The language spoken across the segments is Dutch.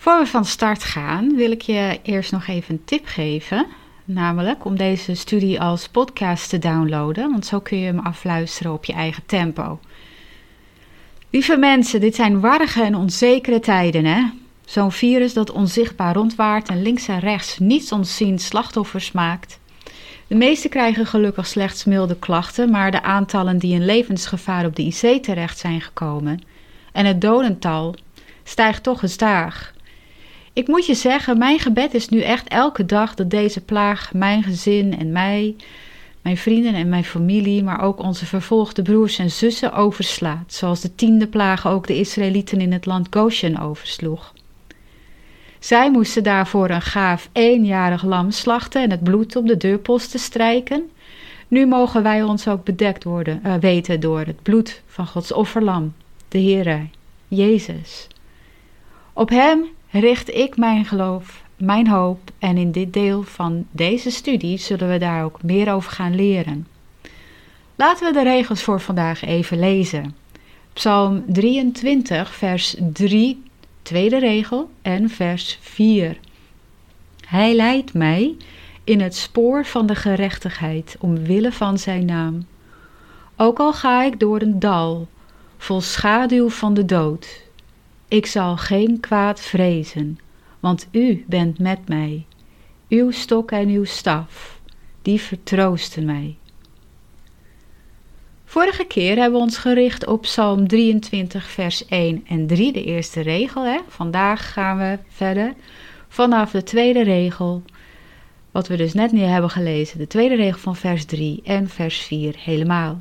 Voor we van start gaan, wil ik je eerst nog even een tip geven. Namelijk om deze studie als podcast te downloaden, want zo kun je hem afluisteren op je eigen tempo. Lieve mensen, dit zijn warrige en onzekere tijden, hè? Zo'n virus dat onzichtbaar rondwaart en links en rechts niets ontzien slachtoffers maakt. De meesten krijgen gelukkig slechts milde klachten, maar de aantallen die in levensgevaar op de IC terecht zijn gekomen en het dodental stijgt toch gestaag. Ik moet je zeggen, mijn gebed is nu echt elke dag dat deze plaag mijn gezin en mij, mijn vrienden en mijn familie, maar ook onze vervolgde broers en zussen overslaat, zoals de tiende plaag ook de Israëlieten in het land Goshen oversloeg. Zij moesten daarvoor een gaaf eenjarig lam slachten en het bloed op de deurposten strijken. Nu mogen wij ons ook bedekt worden, uh, weten door het bloed van Gods offerlam, de Heere, Jezus. Op Hem richt ik mijn geloof, mijn hoop en in dit deel van deze studie zullen we daar ook meer over gaan leren. Laten we de regels voor vandaag even lezen. Psalm 23, vers 3, tweede regel en vers 4. Hij leidt mij in het spoor van de gerechtigheid omwille van zijn naam. Ook al ga ik door een dal, vol schaduw van de dood, ik zal geen kwaad vrezen, want u bent met mij. Uw stok en uw staf, die vertroosten mij. Vorige keer hebben we ons gericht op Psalm 23, vers 1 en 3, de eerste regel. Hè? Vandaag gaan we verder vanaf de tweede regel, wat we dus net niet hebben gelezen, de tweede regel van vers 3 en vers 4 helemaal.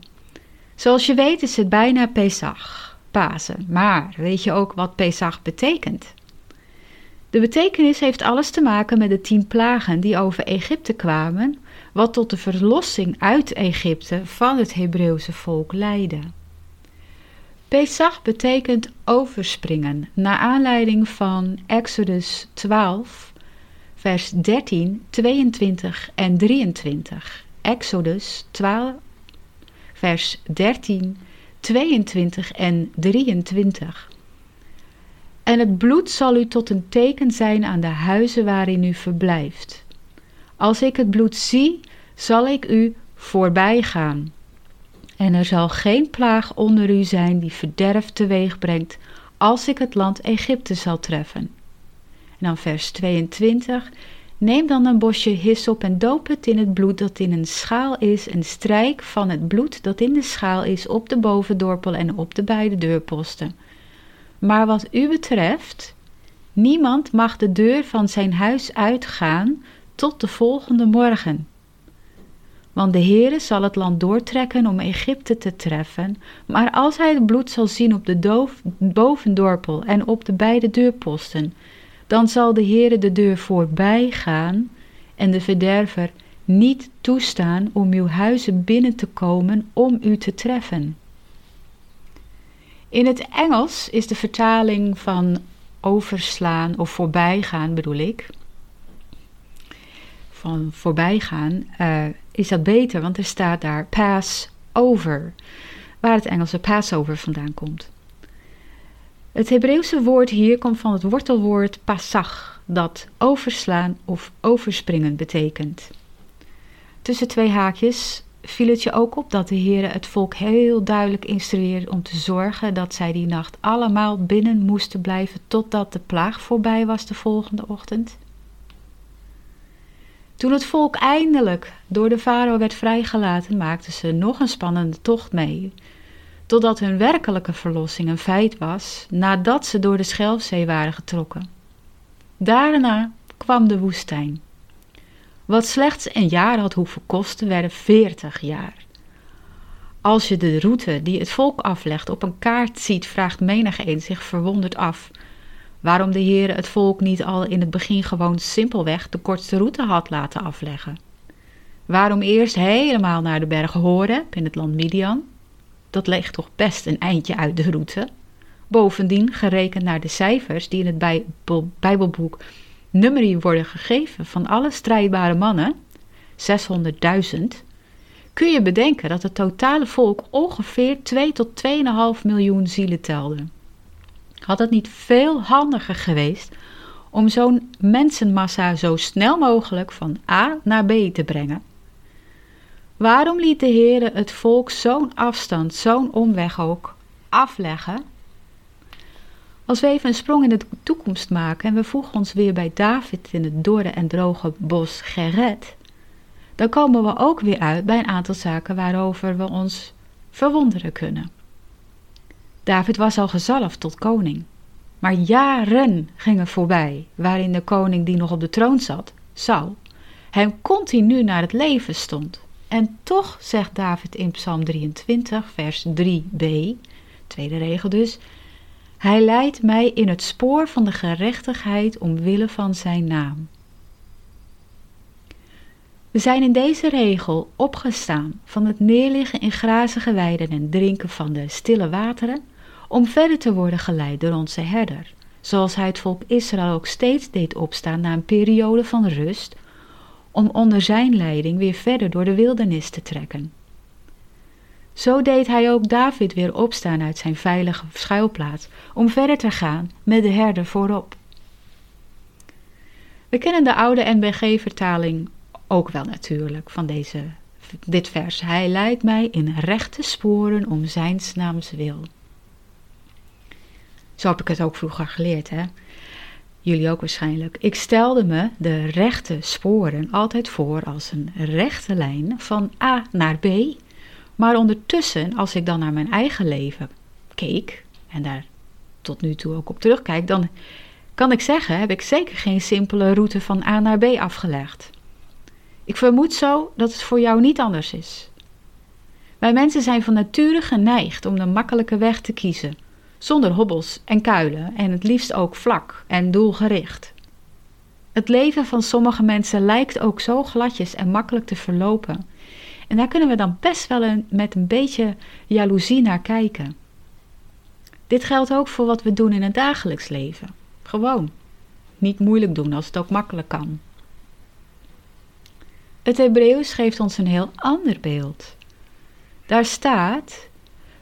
Zoals je weet is het bijna Pesach. Pasen. Maar weet je ook wat Pesach betekent? De betekenis heeft alles te maken met de tien plagen die over Egypte kwamen, wat tot de verlossing uit Egypte van het Hebreeuwse volk leidde. Pesach betekent overspringen, naar aanleiding van Exodus 12, vers 13, 22 en 23. Exodus 12, vers 13, 22 en 23. En het bloed zal u tot een teken zijn aan de huizen waarin u verblijft. Als ik het bloed zie, zal ik u voorbij gaan. En er zal geen plaag onder u zijn die verderf teweeg brengt, als ik het land Egypte zal treffen. En dan vers 22. Neem dan een bosje hyssop en doop het in het bloed dat in een schaal is en strijk van het bloed dat in de schaal is op de bovendorpel en op de beide deurposten. Maar wat u betreft, niemand mag de deur van zijn huis uitgaan tot de volgende morgen. Want de Heere zal het land doortrekken om Egypte te treffen, maar als hij het bloed zal zien op de doof, bovendorpel en op de beide deurposten, dan zal de Heere de deur voorbij gaan en de verderver niet toestaan om uw huizen binnen te komen om u te treffen. In het Engels is de vertaling van overslaan of voorbijgaan bedoel ik. Van voorbijgaan uh, is dat beter, want er staat daar pass over, waar het Engelse Passover vandaan komt. Het Hebreeuwse woord hier komt van het wortelwoord pasach, dat overslaan of overspringen betekent. Tussen twee haakjes viel het je ook op dat de Heer het volk heel duidelijk instrueerde om te zorgen dat zij die nacht allemaal binnen moesten blijven totdat de plaag voorbij was de volgende ochtend? Toen het volk eindelijk door de farao werd vrijgelaten, maakten ze nog een spannende tocht mee, totdat hun werkelijke verlossing een feit was nadat ze door de Schelfzee waren getrokken. Daarna kwam de woestijn. Wat slechts een jaar had hoeven kosten, werden veertig jaar. Als je de route die het volk aflegt op een kaart ziet, vraagt menigeen zich verwonderd af: waarom de Heer het volk niet al in het begin gewoon simpelweg de kortste route had laten afleggen. Waarom eerst helemaal naar de bergen Horeb in het land Midian? Dat ligt toch best een eindje uit de route. Bovendien, gerekend naar de cijfers die in het Bijbelboek Nummerie worden gegeven van alle strijdbare mannen, 600.000, kun je bedenken dat het totale volk ongeveer 2 tot 2,5 miljoen zielen telde. Had het niet veel handiger geweest om zo'n mensenmassa zo snel mogelijk van A naar B te brengen? Waarom liet de Heer het volk zo'n afstand, zo'n omweg ook afleggen? Als we even een sprong in de toekomst maken en we voegen ons weer bij David in het dorre en droge bos Geret, dan komen we ook weer uit bij een aantal zaken waarover we ons verwonderen kunnen. David was al gezalfd tot koning, maar jaren gingen voorbij waarin de koning die nog op de troon zat, Saul, hem continu naar het leven stond. En toch zegt David in Psalm 23, vers 3b, tweede regel dus, hij leidt mij in het spoor van de gerechtigheid omwille van zijn naam. We zijn in deze regel opgestaan van het neerliggen in grazige weiden en drinken van de stille wateren, om verder te worden geleid door onze herder, zoals hij het volk Israël ook steeds deed opstaan na een periode van rust, om onder zijn leiding weer verder door de wildernis te trekken. Zo deed hij ook David weer opstaan uit zijn veilige schuilplaats om verder te gaan met de herder voorop. We kennen de oude NBG-vertaling ook wel natuurlijk van deze, dit vers. Hij leidt mij in rechte sporen om zijn naams wil. Zo heb ik het ook vroeger geleerd, hè. Jullie ook waarschijnlijk. Ik stelde me de rechte sporen altijd voor als een rechte lijn van A naar B maar ondertussen, als ik dan naar mijn eigen leven keek en daar tot nu toe ook op terugkijk, dan kan ik zeggen, heb ik zeker geen simpele route van A naar B afgelegd. Ik vermoed zo dat het voor jou niet anders is. Wij mensen zijn van nature geneigd om de makkelijke weg te kiezen, zonder hobbels en kuilen en het liefst ook vlak en doelgericht. Het leven van sommige mensen lijkt ook zo gladjes en makkelijk te verlopen en daar kunnen we dan best wel een, met een beetje jaloezie naar kijken. Dit geldt ook voor wat we doen in het dagelijks leven. Gewoon. Niet moeilijk doen als het ook makkelijk kan. Het Hebreeuws geeft ons een heel ander beeld. Daar staat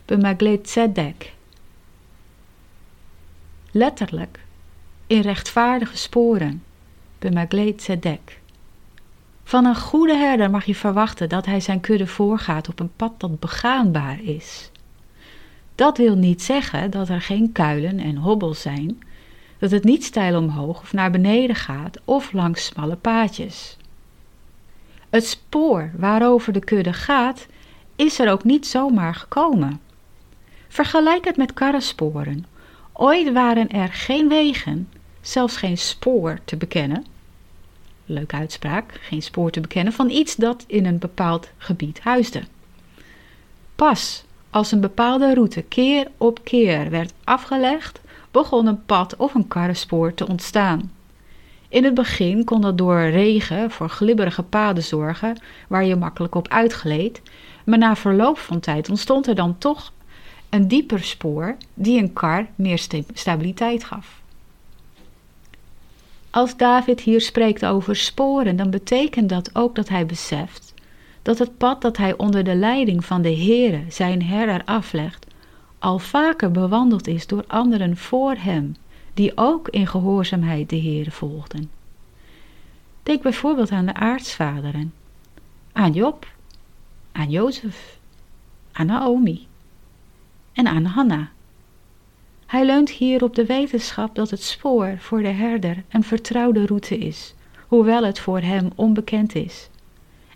b'maglet tzedek. Letterlijk, in rechtvaardige sporen, b'maglet tzedek. Van een goede herder mag je verwachten dat hij zijn kudde voorgaat op een pad dat begaanbaar is. Dat wil niet zeggen dat er geen kuilen en hobbels zijn, dat het niet steil omhoog of naar beneden gaat of langs smalle paadjes. Het spoor waarover de kudde gaat, is er ook niet zomaar gekomen. Vergelijk het met karrensporen. Ooit waren er geen wegen, zelfs geen spoor te bekennen leuke uitspraak, geen spoor te bekennen van iets dat in een bepaald gebied huisde. Pas als een bepaalde route keer op keer werd afgelegd, begon een pad of een karrenspoor te ontstaan. In het begin kon dat door regen voor glibberige paden zorgen, waar je makkelijk op uitgleed, maar na verloop van tijd ontstond er dan toch een dieper spoor die een kar meer stabiliteit gaf. Als David hier spreekt over sporen, dan betekent dat ook dat hij beseft dat het pad dat hij onder de leiding van de Heere, zijn herder, aflegt, al vaker bewandeld is door anderen voor hem, die ook in gehoorzaamheid de Heere volgden. Denk bijvoorbeeld aan de aartsvaderen, aan Job, aan Jozef, aan Naomi en aan Hanna. Hij leunt hier op de wetenschap dat het spoor voor de herder een vertrouwde route is, hoewel het voor hem onbekend is.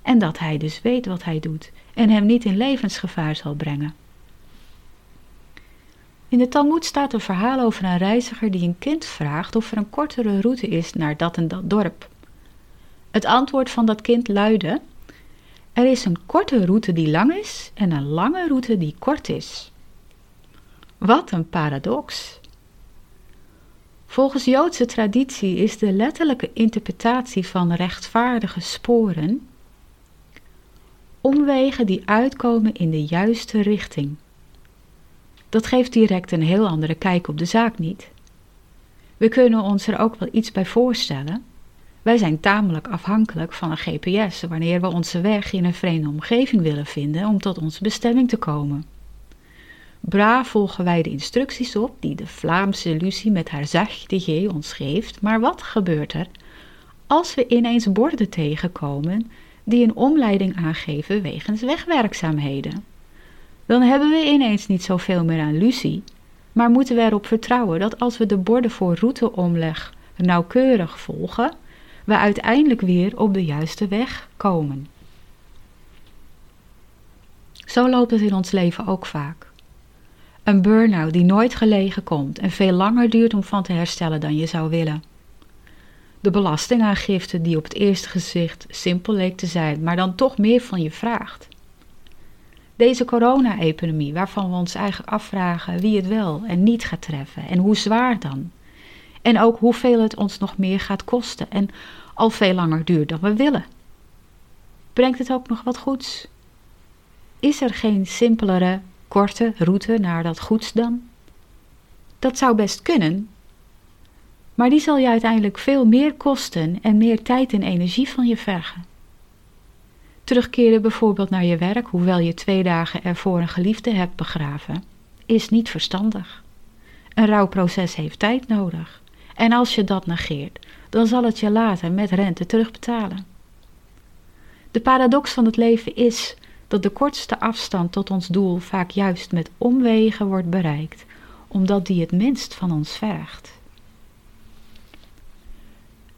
En dat hij dus weet wat hij doet en hem niet in levensgevaar zal brengen. In de Talmud staat een verhaal over een reiziger die een kind vraagt of er een kortere route is naar dat en dat dorp. Het antwoord van dat kind luidde: Er is een korte route die lang is en een lange route die kort is. Wat een paradox. Volgens Joodse traditie is de letterlijke interpretatie van rechtvaardige sporen omwegen die uitkomen in de juiste richting. Dat geeft direct een heel andere kijk op de zaak niet. We kunnen ons er ook wel iets bij voorstellen. Wij zijn tamelijk afhankelijk van een GPS wanneer we onze weg in een vreemde omgeving willen vinden om tot onze bestemming te komen. Braaf volgen wij de instructies op die de Vlaamse Lucie met haar zachte G ons geeft, maar wat gebeurt er als we ineens borden tegenkomen die een omleiding aangeven wegens wegwerkzaamheden? Dan hebben we ineens niet zoveel meer aan Lucie, maar moeten we erop vertrouwen dat als we de borden voor routeomleg nauwkeurig volgen, we uiteindelijk weer op de juiste weg komen. Zo loopt het in ons leven ook vaak. Een burn-out die nooit gelegen komt en veel langer duurt om van te herstellen dan je zou willen. De belastingaangifte die op het eerste gezicht simpel leek te zijn, maar dan toch meer van je vraagt. Deze corona-epidemie, waarvan we ons eigenlijk afvragen wie het wel en niet gaat treffen en hoe zwaar dan. En ook hoeveel het ons nog meer gaat kosten en al veel langer duurt dan we willen. Brengt het ook nog wat goeds? Is er geen simpelere korte route naar dat goeds dan? Dat zou best kunnen, maar die zal je uiteindelijk veel meer kosten en meer tijd en energie van je vergen. Terugkeren bijvoorbeeld naar je werk, hoewel je twee dagen ervoor een geliefde hebt begraven, is niet verstandig. Een rouwproces heeft tijd nodig. En als je dat negeert, dan zal het je later met rente terugbetalen. De paradox van het leven is dat de kortste afstand tot ons doel vaak juist met omwegen wordt bereikt, omdat die het minst van ons vergt.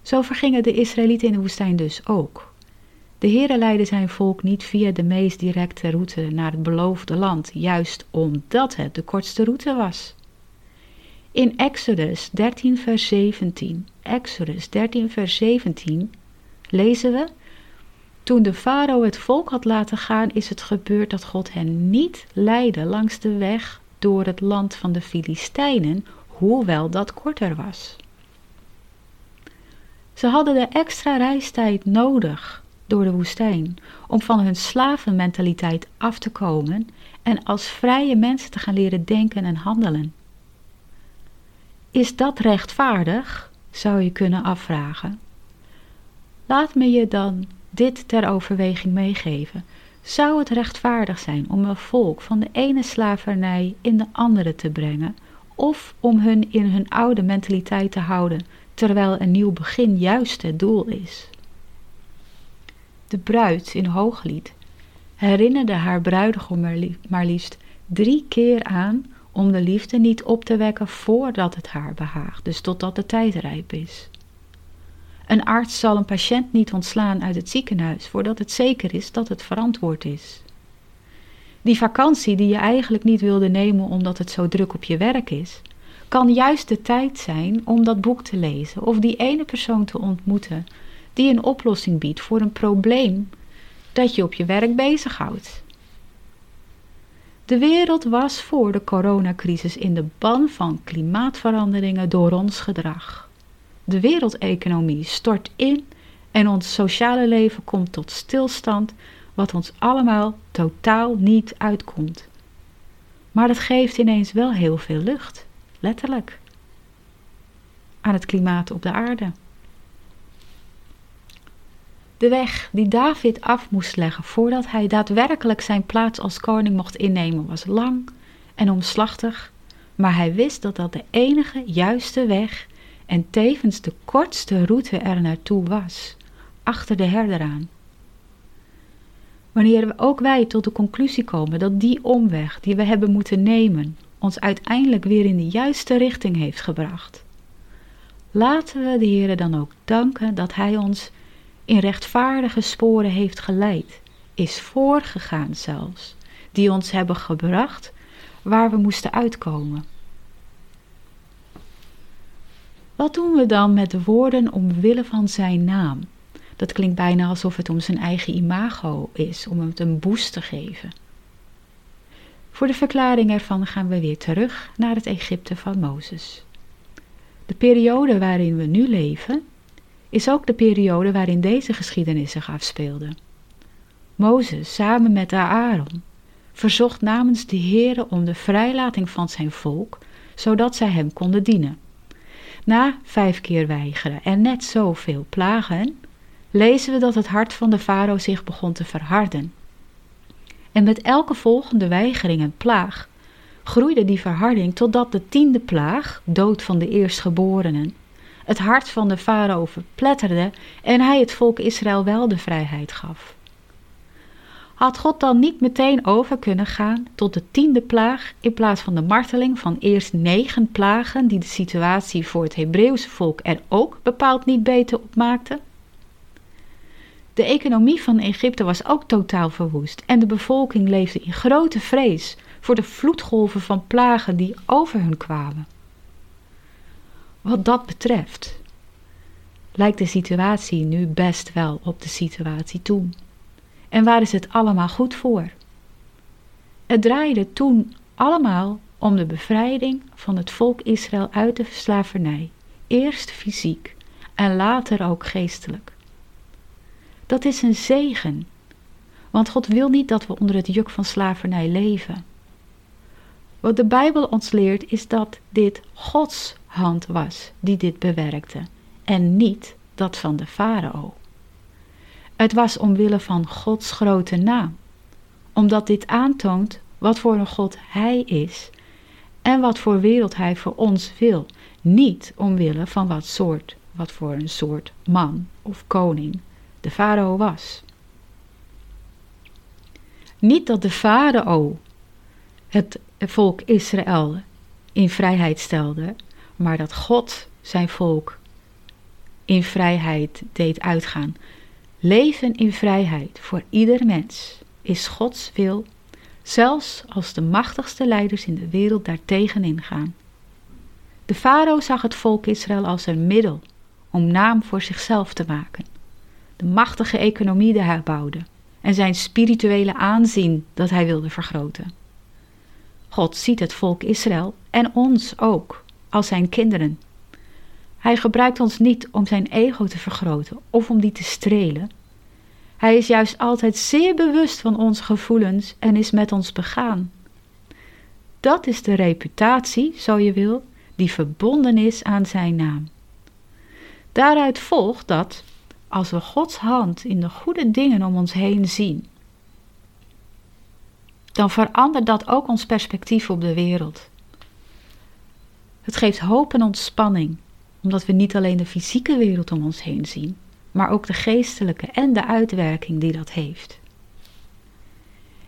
Zo vergingen de Israëlieten in de woestijn dus ook. De Heere leidde zijn volk niet via de meest directe route naar het beloofde land, juist omdat het de kortste route was. In Exodus 13, vers 17, Exodus 13, vers 17 lezen we toen de farao het volk had laten gaan, is het gebeurd dat God hen niet leidde langs de weg door het land van de Filistijnen, hoewel dat korter was. Ze hadden de extra reistijd nodig door de woestijn om van hun slavenmentaliteit af te komen en als vrije mensen te gaan leren denken en handelen. Is dat rechtvaardig? zou je kunnen afvragen. Laat me je dan dit ter overweging meegeven. Zou het rechtvaardig zijn om een volk van de ene slavernij in de andere te brengen, of om hun in hun oude mentaliteit te houden, terwijl een nieuw begin juist het doel is? De bruid in Hooglied herinnerde haar bruidegom maar liefst drie keer aan om de liefde niet op te wekken voordat het haar behaagt, dus totdat de tijd rijp is. Een arts zal een patiënt niet ontslaan uit het ziekenhuis voordat het zeker is dat het verantwoord is. Die vakantie die je eigenlijk niet wilde nemen omdat het zo druk op je werk is, kan juist de tijd zijn om dat boek te lezen of die ene persoon te ontmoeten die een oplossing biedt voor een probleem dat je op je werk bezighoudt. De wereld was voor de coronacrisis in de ban van klimaatveranderingen door ons gedrag. De wereldeconomie stort in en ons sociale leven komt tot stilstand, wat ons allemaal totaal niet uitkomt. Maar dat geeft ineens wel heel veel lucht, letterlijk, aan het klimaat op de aarde. De weg die David af moest leggen voordat hij daadwerkelijk zijn plaats als koning mocht innemen was lang en omslachtig, maar hij wist dat dat de enige juiste weg en tevens de kortste route er naartoe was, achter de herder aan. Wanneer ook wij tot de conclusie komen dat die omweg die we hebben moeten nemen ons uiteindelijk weer in de juiste richting heeft gebracht, laten we de Heer dan ook danken dat Hij ons in rechtvaardige sporen heeft geleid, is voorgegaan zelfs, die ons hebben gebracht waar we moesten uitkomen. Wat doen we dan met de woorden omwille van zijn naam? Dat klinkt bijna alsof het om zijn eigen imago is, om hem een boost te geven. Voor de verklaring ervan gaan we weer terug naar het Egypte van Mozes. De De periode waarin we nu leven is ook de periode waarin deze geschiedenis zich afspeelde. Mozes samen met Aaron verzocht namens de Heere om de vrijlating van zijn volk, zodat zij hem konden dienen. Na vijf keer weigeren en net zoveel plagen, lezen we dat het hart van de farao zich begon te verharden. En met elke volgende weigering en plaag groeide die verharding totdat de tiende plaag, dood van de eerstgeborenen, het hart van de farao verpletterde en hij het volk Israël wel de vrijheid gaf. Had God dan niet meteen over kunnen gaan tot de tiende plaag in plaats van de marteling van eerst negen plagen die de situatie voor het Hebreeuwse volk er ook bepaald niet beter op maakten? De economie van Egypte was ook totaal verwoest en de bevolking leefde in grote vrees voor de vloedgolven van plagen die over hun kwamen. Wat dat betreft lijkt de situatie nu best wel op de situatie toen. En waar is het allemaal goed voor? Het draaide toen allemaal om de bevrijding van het volk Israël uit de slavernij, eerst fysiek en later ook geestelijk. Dat is een zegen, want God wil niet dat we onder het juk van slavernij leven. Wat de Bijbel ons leert is dat dit Gods hand was die dit bewerkte en niet dat van de farao. Het was omwille van Gods grote naam, omdat dit aantoont wat voor een God Hij is en wat voor wereld Hij voor ons wil, niet omwille van wat soort, wat voor een soort man of koning de farao was. Niet dat de farao het volk Israël in vrijheid stelde, maar dat God zijn volk in vrijheid deed uitgaan. Leven in vrijheid voor ieder mens is Gods wil, zelfs als de machtigste leiders in de wereld daartegen ingaan. De farao zag het volk Israël als een middel om naam voor zichzelf te maken. De machtige economie die hij bouwde en zijn spirituele aanzien dat hij wilde vergroten. God ziet het volk Israël en ons ook als zijn kinderen. Hij gebruikt ons niet om zijn ego te vergroten of om die te strelen. Hij is juist altijd zeer bewust van onze gevoelens en is met ons begaan. Dat is de reputatie, zo je wil, die verbonden is aan zijn naam. Daaruit volgt dat, als we Gods hand in de goede dingen om ons heen zien, dan verandert dat ook ons perspectief op de wereld. Het geeft hoop en ontspanning, omdat we niet alleen de fysieke wereld om ons heen zien, maar ook de geestelijke en de uitwerking die dat heeft.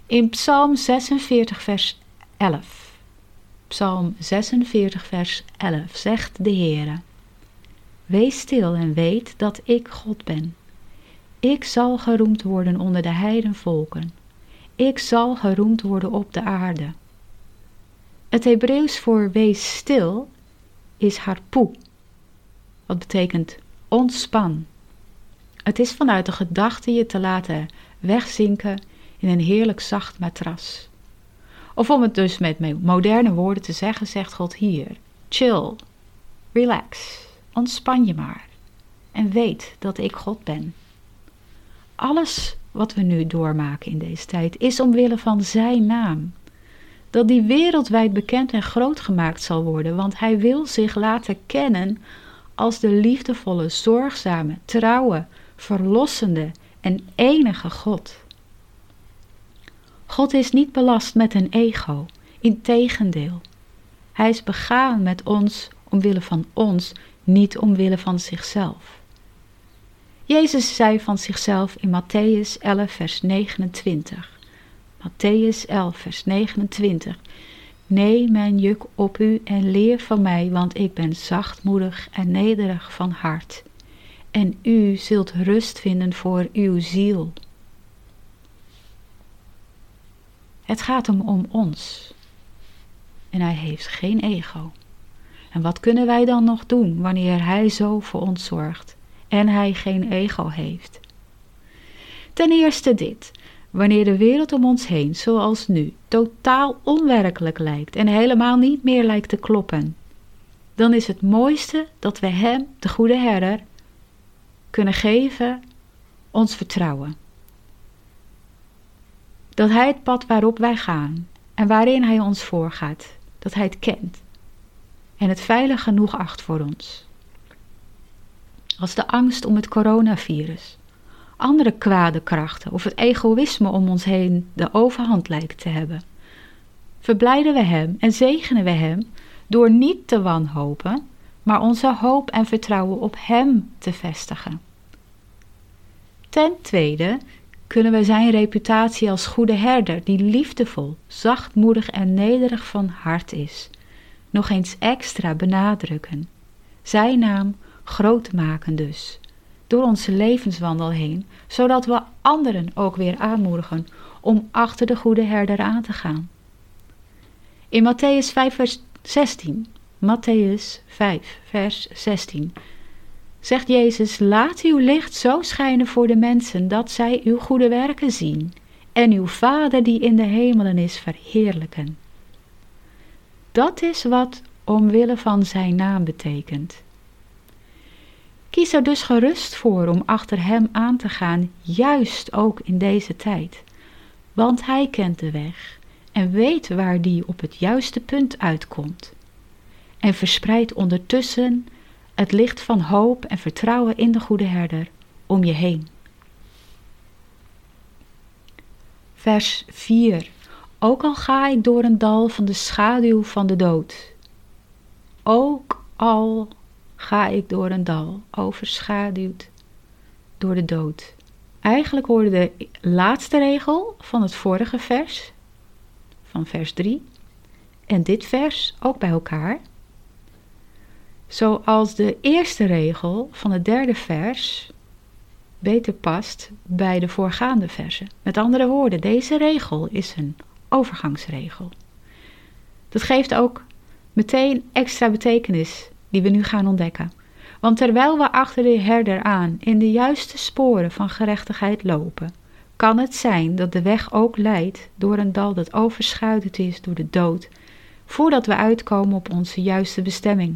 In Psalm 46, vers 11. Psalm 46, vers 11 zegt de Heere: Wees stil en weet dat ik God ben. Ik zal geroemd worden onder de heidenvolken. Ik zal geroemd worden op de aarde. Het Hebreeuws voor wees stil is harpoe, wat betekent ontspan. Het is vanuit de gedachte je te laten wegzinken in een heerlijk zacht matras. Of om het dus met moderne woorden te zeggen, zegt God hier: chill, relax, ontspan je maar en weet dat ik God ben. Alles wat we nu doormaken in deze tijd is omwille van Zijn naam. Dat die wereldwijd bekend en groot gemaakt zal worden, want Hij wil zich laten kennen als de liefdevolle, zorgzame, trouwe, verlossende en enige God. God is niet belast met een ego, integendeel. Hij is begaan met ons omwille van ons, niet omwille van zichzelf. Jezus zei van zichzelf in Matthäus 11, vers 29. Matthäus 11, vers 29. Neem mijn juk op u en leer van mij, want ik ben zachtmoedig en nederig van hart. En u zult rust vinden voor uw ziel. Het gaat hem om ons. En hij heeft geen ego. En wat kunnen wij dan nog doen wanneer hij zo voor ons zorgt? en hij geen ego heeft. Ten eerste dit. Wanneer de wereld om ons heen, zoals nu, totaal onwerkelijk lijkt en helemaal niet meer lijkt te kloppen, dan is het mooiste dat we Hem, de goede herder, kunnen geven ons vertrouwen. Dat Hij het pad waarop wij gaan en waarin Hij ons voorgaat, dat Hij het kent en het veilig genoeg acht voor ons. Als de angst om het coronavirus, andere kwade krachten of het egoïsme om ons heen de overhand lijkt te hebben, verblijden we Hem en zegenen we Hem door niet te wanhopen, maar onze hoop en vertrouwen op Hem te vestigen. Ten tweede kunnen we Zijn reputatie als goede herder, die liefdevol, zachtmoedig en nederig van hart is, nog eens extra benadrukken. Zijn naam groot maken dus, door onze levenswandel heen, zodat we anderen ook weer aanmoedigen om achter de goede herder aan te gaan. In Matthäus 5, vers 16, Matthäus 5, vers 16, zegt Jezus: Laat uw licht zo schijnen voor de mensen dat zij uw goede werken zien en uw Vader die in de hemelen is verheerlijken. Dat is wat omwille van zijn naam betekent. Kies er dus gerust voor om achter hem aan te gaan, juist ook in deze tijd. Want hij kent de weg en weet waar die op het juiste punt uitkomt. En verspreidt ondertussen het licht van hoop en vertrouwen in de goede herder om je heen. Vers 4. Ook al ga ik door een dal van de schaduw van de dood. Ook al ga ik door een dal, overschaduwd door de dood. Eigenlijk hoorde de laatste regel van het vorige vers, van vers 3, en dit vers ook bij elkaar. Zoals de eerste regel van het derde vers beter past bij de voorgaande versen. Met andere woorden, deze regel is een overgangsregel. Dat geeft ook meteen extra betekenis die we nu gaan ontdekken. Want terwijl we achter de herder aan in de juiste sporen van gerechtigheid lopen, kan het zijn dat de weg ook leidt door een dal dat overschuild is door de dood, voordat we uitkomen op onze juiste bestemming.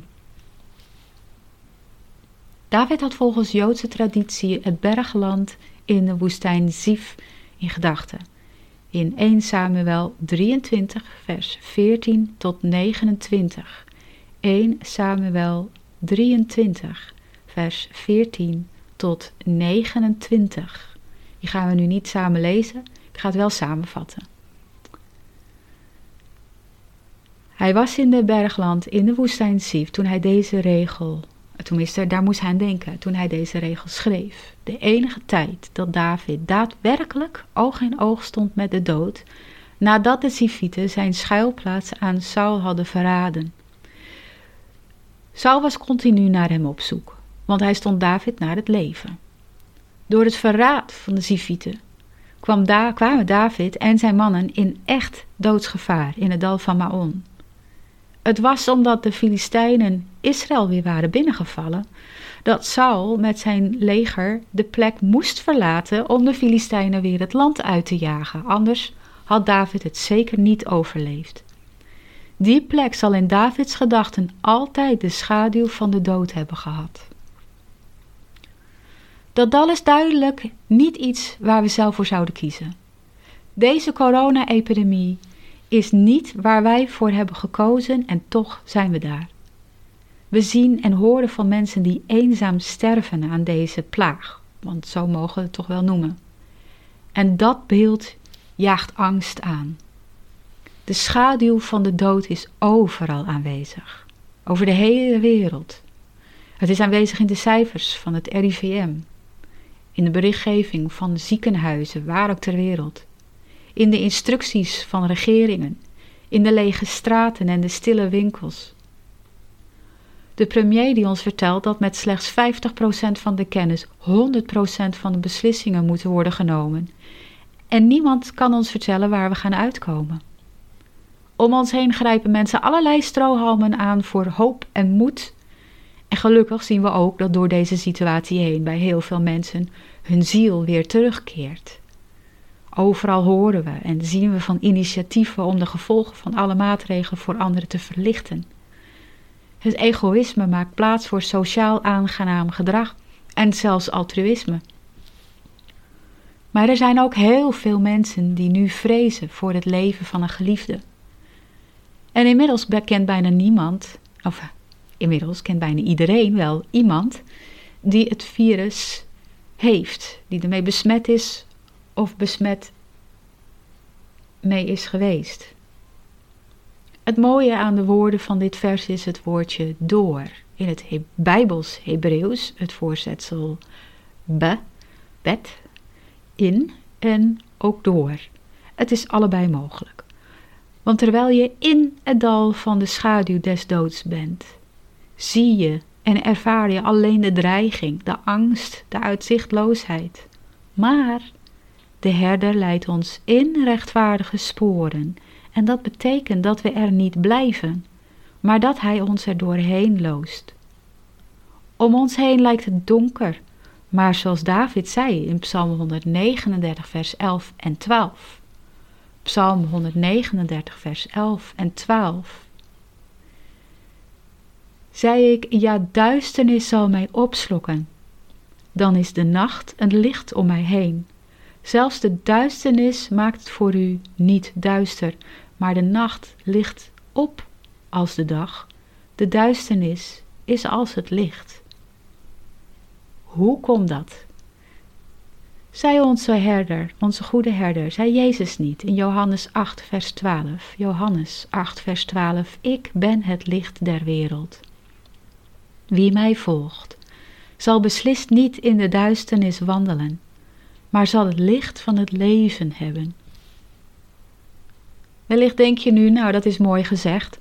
David had volgens Joodse traditie het bergland in de woestijn Zif in gedachten. In 1 Samuel 23, vers 14 tot 29. 1 Samuel 23, vers 14 tot 29. Die gaan we nu niet samen lezen, ik ga het wel samenvatten. Hij was in de bergland in de woestijn Sif toen hij deze regel, tenminste daar moest hij aan denken, toen hij deze regel schreef. De enige tijd dat David daadwerkelijk oog in oog stond met de dood, nadat de Sifieten zijn schuilplaats aan Saul hadden verraden. Saul was continu naar hem op zoek, want hij stond David naar het leven. Door het verraad van de Zifieten kwam kwamen David en zijn mannen in echt doodsgevaar in het dal van Maon. Het was omdat de Filistijnen Israël weer waren binnengevallen, dat Saul met zijn leger de plek moest verlaten om de Filistijnen weer het land uit te jagen, anders had David het zeker niet overleefd. Die plek zal in Davids gedachten altijd de schaduw van de dood hebben gehad. Dat dal is duidelijk niet iets waar we zelf voor zouden kiezen. Deze corona-epidemie is niet waar wij voor hebben gekozen en toch zijn we daar. We zien en horen van mensen die eenzaam sterven aan deze plaag, want zo mogen we het toch wel noemen. En dat beeld jaagt angst aan. De schaduw van de dood is overal aanwezig, over de hele wereld. Het is aanwezig in de cijfers van het RIVM, in de berichtgeving van ziekenhuizen, waar ook ter wereld, in de instructies van regeringen, in de lege straten en de stille winkels. De premier die ons vertelt dat met slechts 50% van de kennis 100% van de beslissingen moeten worden genomen. En niemand kan ons vertellen waar we gaan uitkomen. Om ons heen grijpen mensen allerlei strohalmen aan voor hoop en moed. En gelukkig zien we ook dat door deze situatie heen bij heel veel mensen hun ziel weer terugkeert. Overal horen we en zien we van initiatieven om de gevolgen van alle maatregelen voor anderen te verlichten. Het egoïsme maakt plaats voor sociaal aangenaam gedrag en zelfs altruïsme. Maar er zijn ook heel veel mensen die nu vrezen voor het leven van een geliefde. En inmiddels kent bijna niemand, of inmiddels kent bijna iedereen wel iemand, die het virus heeft, die ermee besmet is of besmet mee is geweest. Het mooie aan de woorden van dit vers is het woordje door. In het He Bijbels Hebreeuws het voorzetsel be, bet, in en ook door. Het is allebei mogelijk. Want terwijl je in het dal van de schaduw des doods bent, zie je en ervaar je alleen de dreiging, de angst, de uitzichtloosheid. Maar de herder leidt ons in rechtvaardige sporen en dat betekent dat we er niet blijven, maar dat hij ons er doorheen loost. Om ons heen lijkt het donker, maar zoals David zei in Psalm 139, vers 11 en 12. Psalm 139, vers 11 en 12. Zei ik, ja, duisternis zal mij opslokken. Dan is de nacht een licht om mij heen. Zelfs de duisternis maakt voor u niet duister, maar de nacht ligt op als de dag. De duisternis is als het licht. Hoe komt dat? Zij onze herder, onze goede herder, zei Jezus niet in Johannes 8, vers 12. Johannes 8, vers 12. Ik ben het licht der wereld. Wie mij volgt, zal beslist niet in de duisternis wandelen, maar zal het licht van het leven hebben. Wellicht denk je nu, nou dat is mooi gezegd,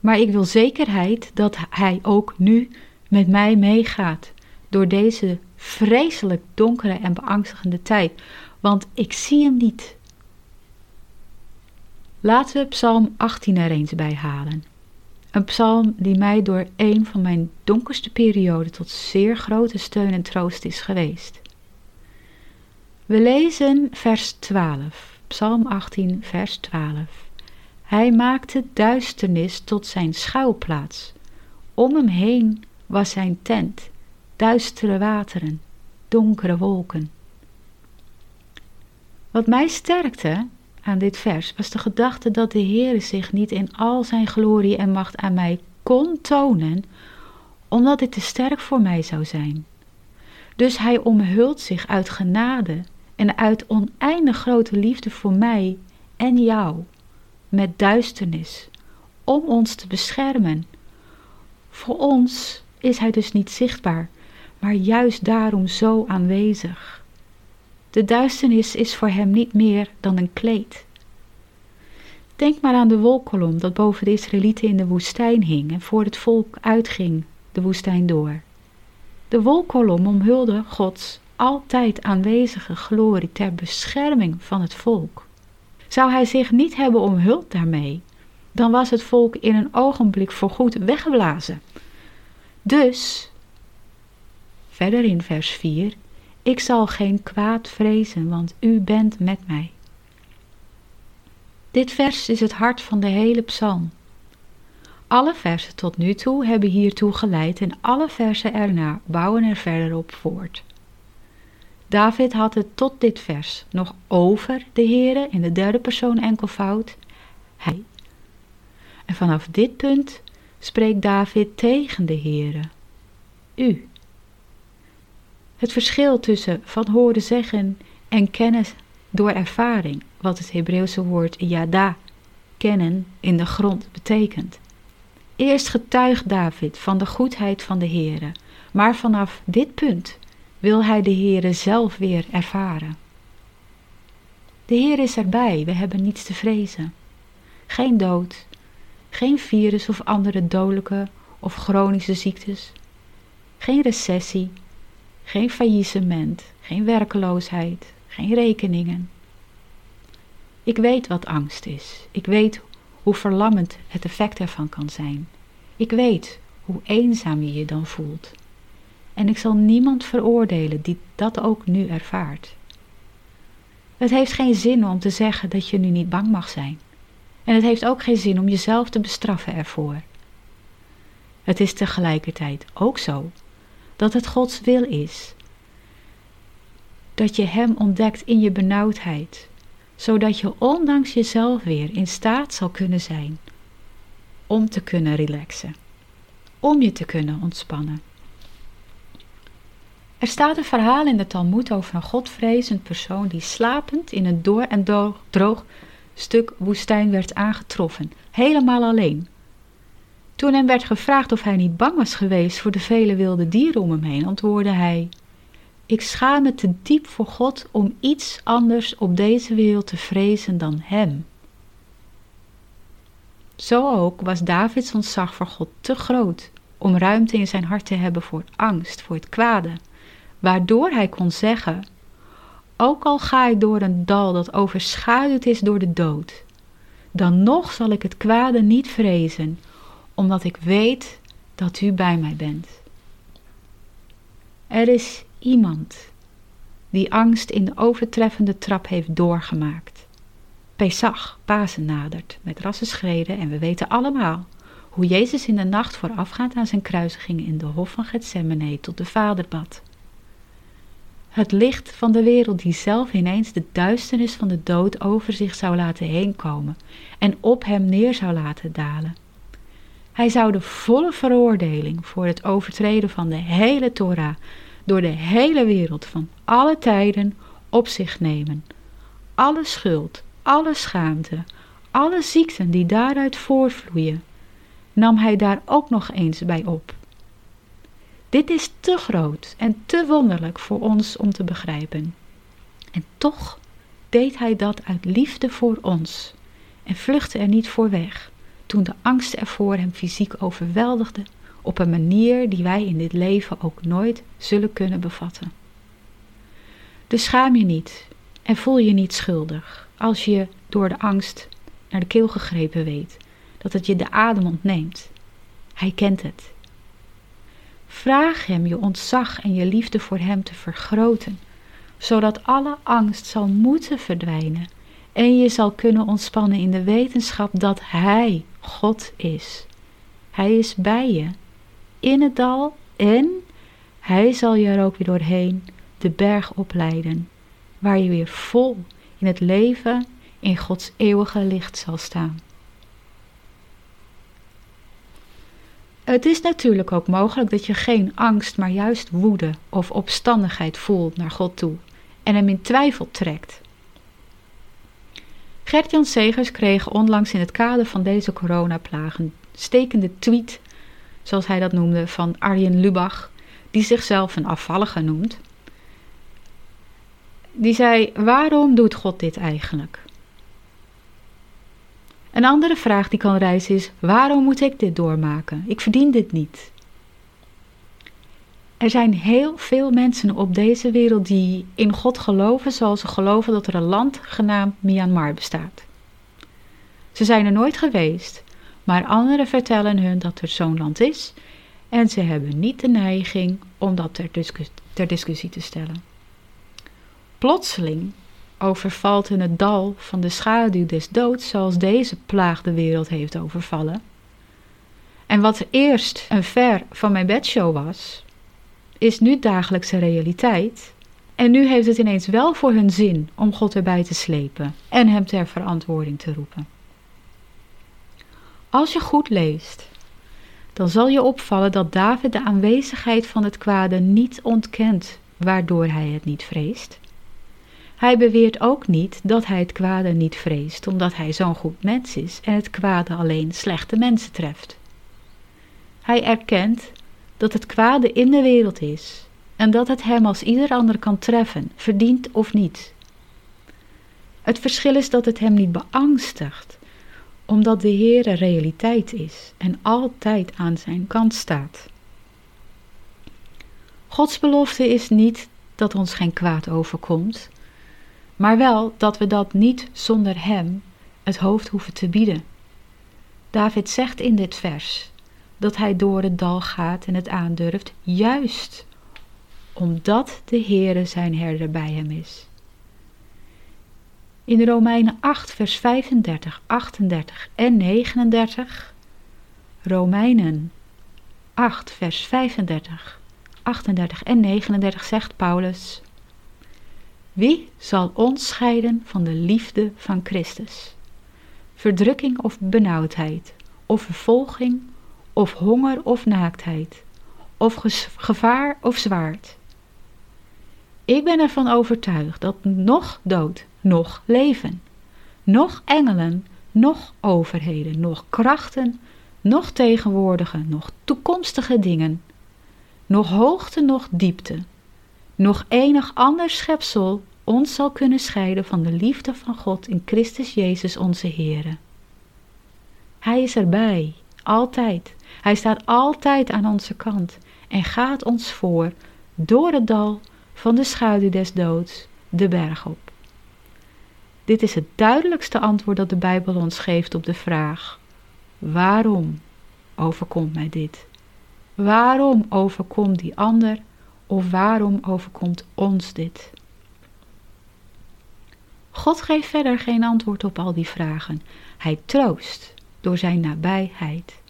maar ik wil zekerheid dat Hij ook nu met mij meegaat door deze vreselijk donkere en beangstigende tijd, want ik zie Hem niet. Laten we Psalm 18 er eens bij halen. Een psalm die mij door een van mijn donkerste perioden tot zeer grote steun en troost is geweest. We lezen vers 12, Psalm 18, vers 12. Hij maakte duisternis tot zijn schuilplaats. Om hem heen was zijn tent, duistere wateren, donkere wolken. Wat mij sterkte aan dit vers was de gedachte dat de Heer zich niet in al zijn glorie en macht aan mij kon tonen, omdat dit te sterk voor mij zou zijn. Dus hij omhult zich uit genade en uit oneindig grote liefde voor mij en jou, met duisternis, om ons te beschermen. Voor ons is hij dus niet zichtbaar, maar juist daarom zo aanwezig. De duisternis is voor hem niet meer dan een kleed. Denk maar aan de wolkolom dat boven de Israëlieten in de woestijn hing en voor het volk uitging de woestijn door. De wolkolom omhulde Gods altijd aanwezige glorie ter bescherming van het volk. Zou hij zich niet hebben omhuld daarmee, dan was het volk in een ogenblik voorgoed weggeblazen. Dus, verder in vers 4, ik zal geen kwaad vrezen, want u bent met mij. Dit vers is het hart van de hele psalm. Alle versen tot nu toe hebben hiertoe geleid en alle versen erna bouwen er verder op voort. David had het tot dit vers nog over de Heere in de derde persoon enkelvoud, hij. En vanaf dit punt spreekt David tegen de Heere, u. Het verschil tussen van horen zeggen en kennis door ervaring, wat het Hebreeuwse woord yada, kennen, in de grond betekent. Eerst getuigt David van de goedheid van de Heere, maar vanaf dit punt wil hij de Heere zelf weer ervaren. De Heer is erbij, we hebben niets te vrezen. Geen dood, geen virus of andere dodelijke of chronische ziektes, geen recessie, geen faillissement, geen werkeloosheid, geen rekeningen. Ik weet wat angst is. Ik weet hoe verlammend het effect ervan kan zijn. Ik weet hoe eenzaam je je dan voelt. En ik zal niemand veroordelen die dat ook nu ervaart. Het heeft geen zin om te zeggen dat je nu niet bang mag zijn. En het heeft ook geen zin om jezelf te bestraffen ervoor. Het is tegelijkertijd ook zo dat het Gods wil is dat je Hem ontdekt in je benauwdheid, zodat je ondanks jezelf weer in staat zal kunnen zijn om te kunnen relaxen, om je te kunnen ontspannen. Er staat een verhaal in de Talmud over een godvrezend persoon die slapend in een door en droog stuk woestijn werd aangetroffen, helemaal alleen. Toen hem werd gevraagd of hij niet bang was geweest voor de vele wilde dieren om hem heen, antwoordde hij: Ik schaam me te diep voor God om iets anders op deze wereld te vrezen dan Hem. Zo ook was Davids ontzag voor God te groot om ruimte in zijn hart te hebben voor angst, voor het kwade, waardoor hij kon zeggen: Ook al ga ik door een dal dat overschaduwd is door de dood, dan nog zal ik het kwade niet vrezen, omdat ik weet dat u bij mij bent. Er is iemand die angst in de overtreffende trap heeft doorgemaakt. Pesach, Pasen nadert, met rassenschreden en we weten allemaal hoe Jezus in de nacht voorafgaand aan zijn kruisiging in de hof van Gethsemane tot de Vader bad. Het licht van de wereld die zelf ineens de duisternis van de dood over zich zou laten heenkomen en op hem neer zou laten dalen. Hij zou de volle veroordeling voor het overtreden van de hele Torah door de hele wereld van alle tijden op zich nemen. Alle schuld, alle schaamte, alle ziekten die daaruit voortvloeien, nam hij daar ook nog eens bij op. Dit is te groot en te wonderlijk voor ons om te begrijpen. En toch deed hij dat uit liefde voor ons en vluchtte er niet voor weg toen de angst ervoor hem fysiek overweldigde op een manier die wij in dit leven ook nooit zullen kunnen bevatten. Dus schaam je niet en voel je niet schuldig als je door de angst naar de keel gegrepen weet dat het je de adem ontneemt. Hij kent het. Vraag hem je ontzag en je liefde voor hem te vergroten, zodat alle angst zal moeten verdwijnen en je zal kunnen ontspannen in de wetenschap dat Hij God is. Hij is bij je, in het dal en Hij zal je er ook weer doorheen de berg opleiden, waar je weer vol in het leven in Gods eeuwige licht zal staan. Het is natuurlijk ook mogelijk dat je geen angst, maar juist woede of opstandigheid voelt naar God toe en hem in twijfel trekt. Gert-Jan Segers kreeg onlangs in het kader van deze coronaplagen een stekende tweet, zoals hij dat noemde, van Arjen Lubach, die zichzelf een afvallige noemt. Die zei: Waarom doet God dit eigenlijk? Een andere vraag die kan reizen is: waarom moet ik dit doormaken? Ik verdien dit niet. Er zijn heel veel mensen op deze wereld die in God geloven, zoals ze geloven dat er een land genaamd Myanmar bestaat. Ze zijn er nooit geweest, maar anderen vertellen hun dat er zo'n land is en ze hebben niet de neiging om dat ter, ter discussie te stellen. Plotseling overvalt in het dal van de schaduw des doods, zoals deze plaag de wereld heeft overvallen. En wat eerst een ver van mijn bedshow was, is nu dagelijkse realiteit. En nu heeft het ineens wel voor hun zin om God erbij te slepen en hem ter verantwoording te roepen. Als je goed leest, dan zal je opvallen dat David de aanwezigheid van het kwade niet ontkent, waardoor hij het niet vreest. Hij beweert ook niet dat hij het kwade niet vreest, omdat hij zo'n goed mens is en het kwade alleen slechte mensen treft. Hij erkent dat het kwade in de wereld is en dat het hem als ieder ander kan treffen, verdient of niet. Het verschil is dat het hem niet beangstigt, omdat de Heere realiteit is en altijd aan zijn kant staat. Gods belofte is niet dat ons geen kwaad overkomt, maar wel dat we dat niet zonder Hem het hoofd hoeven te bieden. David zegt in dit vers dat hij door het dal gaat en het aandurft, juist omdat de Heere zijn herder bij hem is. In Romeinen 8, vers 35, 38 en 39, Romeinen 8, vers 35, 38 en 39 zegt Paulus: Wie zal ons scheiden van de liefde van Christus? Verdrukking of benauwdheid, of vervolging, of honger of naaktheid, of gevaar of zwaard. Ik ben ervan overtuigd dat nog dood, nog leven, nog engelen, nog overheden, nog krachten, nog tegenwoordige, nog toekomstige dingen, nog hoogte, nog diepte, nog enig ander schepsel ons zal kunnen scheiden van de liefde van God in Christus Jezus onze Heere. Hij is erbij, altijd. Hij staat altijd aan onze kant en gaat ons voor door het dal van de schaduw des doods de berg op. Dit is het duidelijkste antwoord dat de Bijbel ons geeft op de vraag: waarom overkomt mij dit? Waarom overkomt die ander of waarom overkomt ons dit? God geeft verder geen antwoord op al die vragen. Hij troost door zijn nabijheid.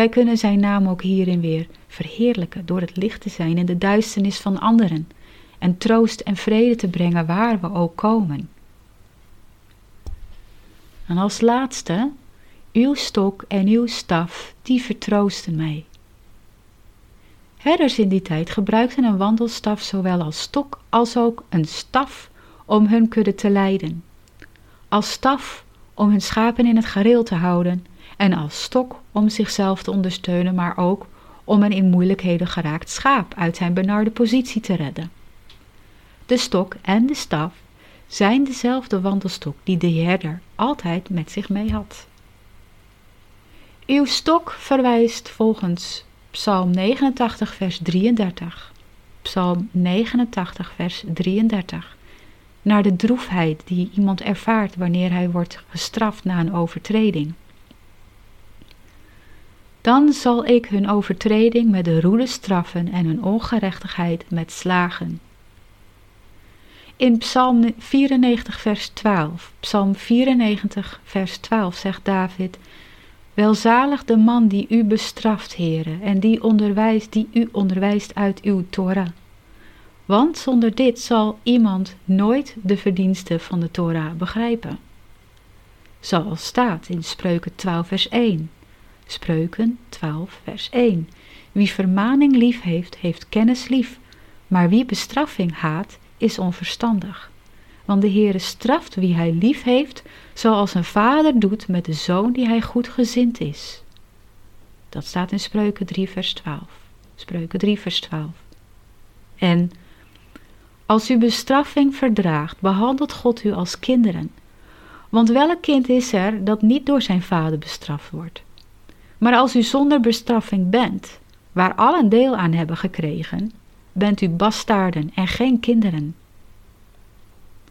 Wij kunnen zijn naam ook hierin weer verheerlijken door het licht te zijn in de duisternis van anderen en troost en vrede te brengen waar we ook komen. En als laatste, uw stok en uw staf, die vertroosten mij. Herders in die tijd gebruikten een wandelstaf zowel als stok als ook een staf om hun kudde te leiden. Als staf om hun schapen in het gareel te houden en als stok om zichzelf te ondersteunen, maar ook om een in moeilijkheden geraakt schaap uit zijn benarde positie te redden. De stok en de staf zijn dezelfde wandelstok die de herder altijd met zich mee had. Uw stok verwijst volgens Psalm 89, vers 33. Psalm 89, vers 33. Naar de droefheid die iemand ervaart wanneer hij wordt gestraft na een overtreding. Dan zal ik hun overtreding met de roede straffen en hun ongerechtigheid met slagen. In Psalm 94, vers 12, Psalm 94, vers 12 zegt David: Welzalig de man die u bestraft, heren, en die, onderwijst, die u onderwijst uit uw Torah. Want zonder dit zal iemand nooit de verdiensten van de Torah begrijpen. Zoals staat in Spreuken 12, vers 1. Spreuken 12, vers 1. Wie vermaning lief heeft, heeft kennis lief, maar wie bestraffing haat, is onverstandig. Want de Heere straft wie hij lief heeft, zoals een vader doet met de zoon die hij goed gezind is. Dat staat in Spreuken 3, vers 12. Spreuken 3, vers 12. En als u bestraffing verdraagt, behandelt God u als kinderen. Want welk kind is er dat niet door zijn vader bestraft wordt? Maar als u zonder bestraffing bent, waar allen deel aan hebben gekregen, bent u bastaarden en geen kinderen.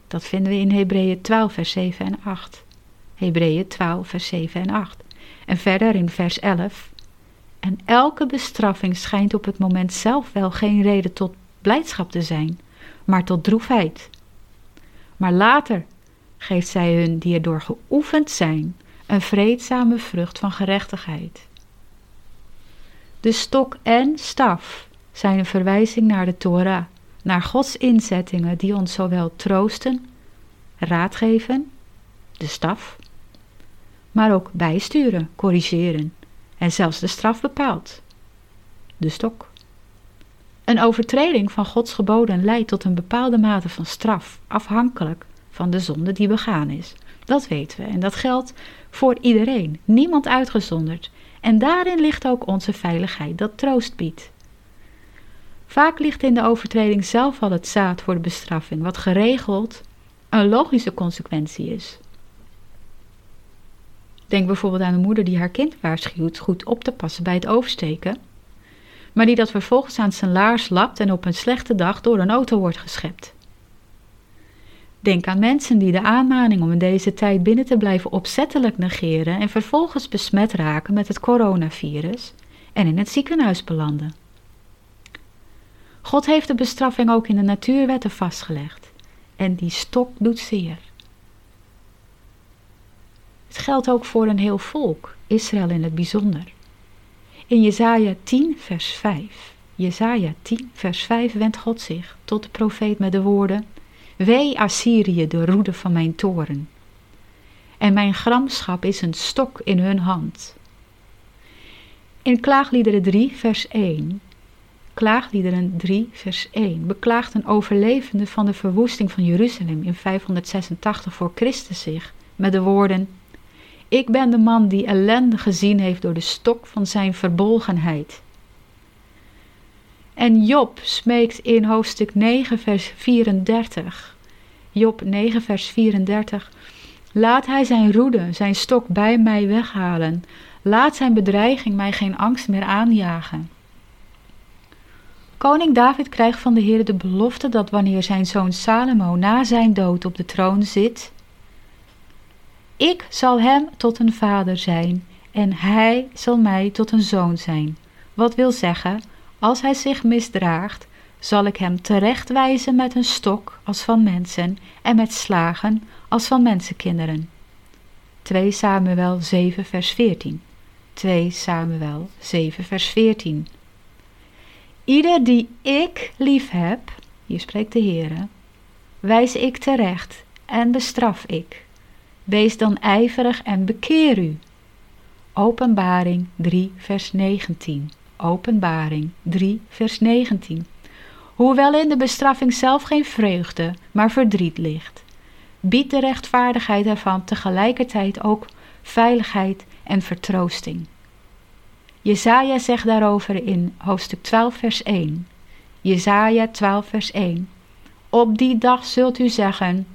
Dat vinden we in Hebreeën 12, vers 7 en 8. Hebreeën 12, vers 7 en 8. En verder in vers 11. En elke bestraffing schijnt op het moment zelf wel geen reden tot blijdschap te zijn, maar tot droefheid. Maar later geeft zij hun die erdoor geoefend zijn een vreedzame vrucht van gerechtigheid. De stok en staf zijn een verwijzing naar de Torah, naar Gods inzettingen die ons zowel troosten, raad geven, de staf, maar ook bijsturen, corrigeren en zelfs de straf bepaalt, de stok. Een overtreding van Gods geboden leidt tot een bepaalde mate van straf, afhankelijk van de zonde die begaan is. Dat weten we en dat geldt voor iedereen, niemand uitgezonderd. En daarin ligt ook onze veiligheid, dat troost biedt. Vaak ligt in de overtreding zelf al het zaad voor de bestraffing, wat geregeld een logische consequentie is. Denk bijvoorbeeld aan een moeder die haar kind waarschuwt goed op te passen bij het oversteken, maar die dat vervolgens aan zijn laars lapt en op een slechte dag door een auto wordt geschept. Denk aan mensen die de aanmaning om in deze tijd binnen te blijven opzettelijk negeren en vervolgens besmet raken met het coronavirus en in het ziekenhuis belanden. God heeft de bestraffing ook in de natuurwetten vastgelegd en die stok doet zeer. Het geldt ook voor een heel volk, Israël in het bijzonder. In Jesaja 10 vers 5. Jesaja 10 vers 5 wendt God zich tot de profeet met de woorden: Wee Assyrië, de roede van mijn toren. En mijn gramschap is een stok in hun hand. In Klaagliederen 3 vers 1 Klaagliederen 3, vers 1 beklaagt een overlevende van de verwoesting van Jeruzalem in 586 voor Christus zich met de woorden: Ik ben de man die ellende gezien heeft door de stok van zijn verbolgenheid. En Job smeekt in hoofdstuk 9, vers 34. Job 9, vers 34. Laat hij zijn roede, zijn stok bij mij weghalen. Laat zijn bedreiging mij geen angst meer aanjagen. Koning David krijgt van de Heer de belofte dat wanneer zijn zoon Salomo na zijn dood op de troon zit, ik zal hem tot een vader zijn en hij zal mij tot een zoon zijn. Wat wil zeggen, als hij zich misdraagt, zal ik hem terechtwijzen met een stok als van mensen en met slagen als van mensenkinderen. 2 Samuel 7 vers 14 2 Samuel 7 vers 14 Ieder die ik lief heb, hier spreekt de Heer, wijs ik terecht en bestraf ik. Wees dan ijverig en bekeer u. Openbaring 3, vers 19. Openbaring 3, vers 19. Hoewel in de bestraffing zelf geen vreugde, maar verdriet ligt, biedt de rechtvaardigheid ervan tegelijkertijd ook veiligheid en vertroosting. Jesaja zegt daarover in hoofdstuk 12 vers 1. Jesaja 12 vers 1. Op die dag zult u zeggen,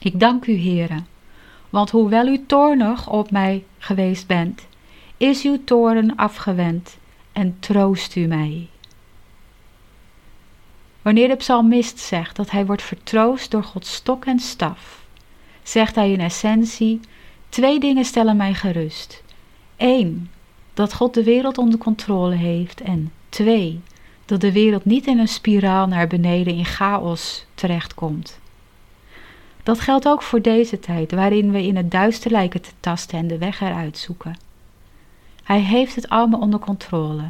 ik dank u Heere, want hoewel u toornig op mij geweest bent, is uw toren afgewend en troost u mij. Wanneer de psalmist zegt dat hij wordt vertroost door Gods stok en staf, zegt hij in essentie: twee dingen stellen mij gerust. Eén, dat God de wereld onder controle heeft. En twee, dat de wereld niet in een spiraal naar beneden in chaos terechtkomt. Dat geldt ook voor deze tijd, waarin we in het duister lijken te tasten en de weg eruit zoeken. Hij heeft het allemaal onder controle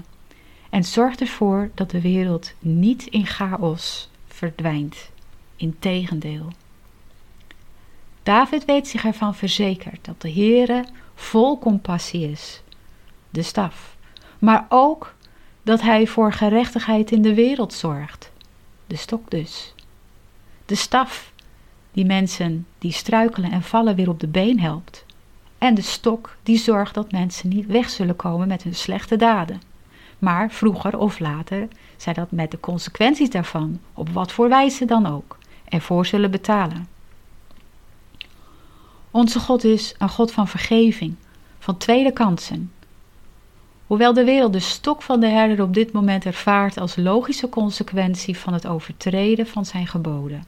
en zorgt ervoor dat de wereld niet in chaos verdwijnt. Integendeel. David weet zich ervan verzekerd dat de Heere vol compassie is de staf. Maar ook dat hij voor gerechtigheid in de wereld zorgt. De stok dus. De staf die mensen die struikelen en vallen weer op de been helpt. En de stok die zorgt dat mensen niet weg zullen komen met hun slechte daden. Maar vroeger of later zij dat met de consequenties daarvan, op wat voor wijze dan ook, ervoor zullen betalen. Onze God is een God van vergeving, van tweede kansen, Hoewel de wereld de stok van de herder op dit moment ervaart als logische consequentie van het overtreden van zijn geboden.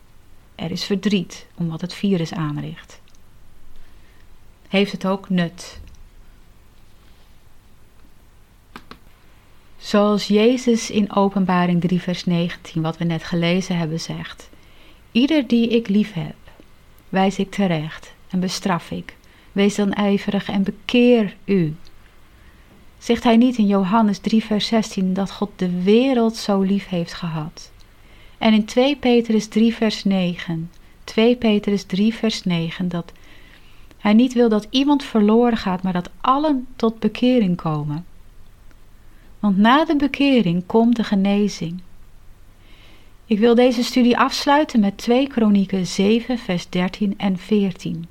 Er is verdriet om wat het virus aanricht. Heeft het ook nut? Zoals Jezus in Openbaring 3, vers 19, wat we net gelezen hebben, zegt: Ieder die ik lief heb, wijs ik terecht en bestraf ik. Wees dan ijverig en bekeer u. Zegt hij niet in Johannes 3, vers 16 dat God de wereld zo lief heeft gehad? En in 2 Petrus 3, vers 9, 2 Petrus 3, vers 9, dat hij niet wil dat iemand verloren gaat, maar dat allen tot bekering komen. Want na de bekering komt de genezing. Ik wil deze studie afsluiten met 2 Kronieken 7, vers 13 en 14.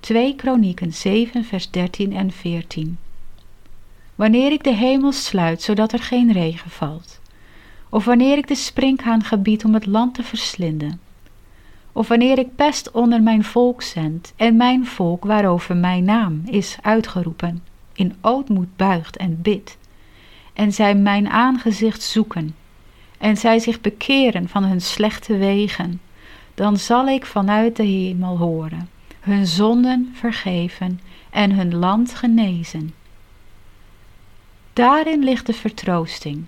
2 Kronieken 7, vers 13 en 14 wanneer ik de hemel sluit zodat er geen regen valt, of wanneer ik de sprinkhaan gebied om het land te verslinden, of wanneer ik pest onder mijn volk zend en mijn volk waarover mijn naam is uitgeroepen, in ootmoed buigt en bidt, en zij mijn aangezicht zoeken, en zij zich bekeren van hun slechte wegen, dan zal ik vanuit de hemel horen, hun zonden vergeven en hun land genezen. Daarin ligt de vertroosting.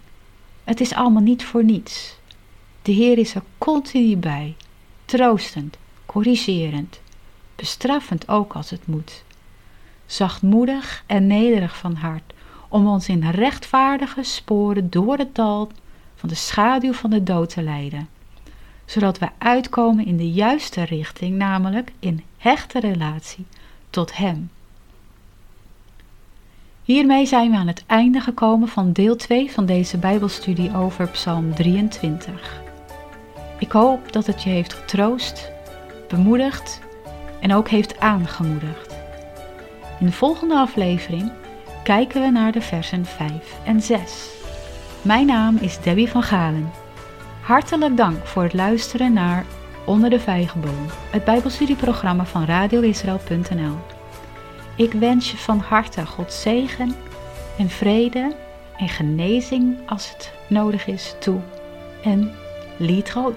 Het is allemaal niet voor niets. De Heer is er continu bij, troostend, corrigerend, bestraffend ook als het moet. Zachtmoedig en nederig van hart, om ons in rechtvaardige sporen door het dal van de schaduw van de dood te leiden, zodat we uitkomen in de juiste richting, namelijk in hechte relatie tot Hem. Hiermee zijn we aan het einde gekomen van deel 2 van deze Bijbelstudie over Psalm 23. Ik hoop dat het je heeft getroost, bemoedigd en ook heeft aangemoedigd. In de volgende aflevering kijken we naar de versen 5 en 6. Mijn naam is Debbie van Galen. Hartelijk dank voor het luisteren naar Onder de Vijgenboom, het Bijbelstudieprogramma van radioisrael.nl. Ik wens je van harte God zegen en vrede en genezing als het nodig is toe. En lied rood.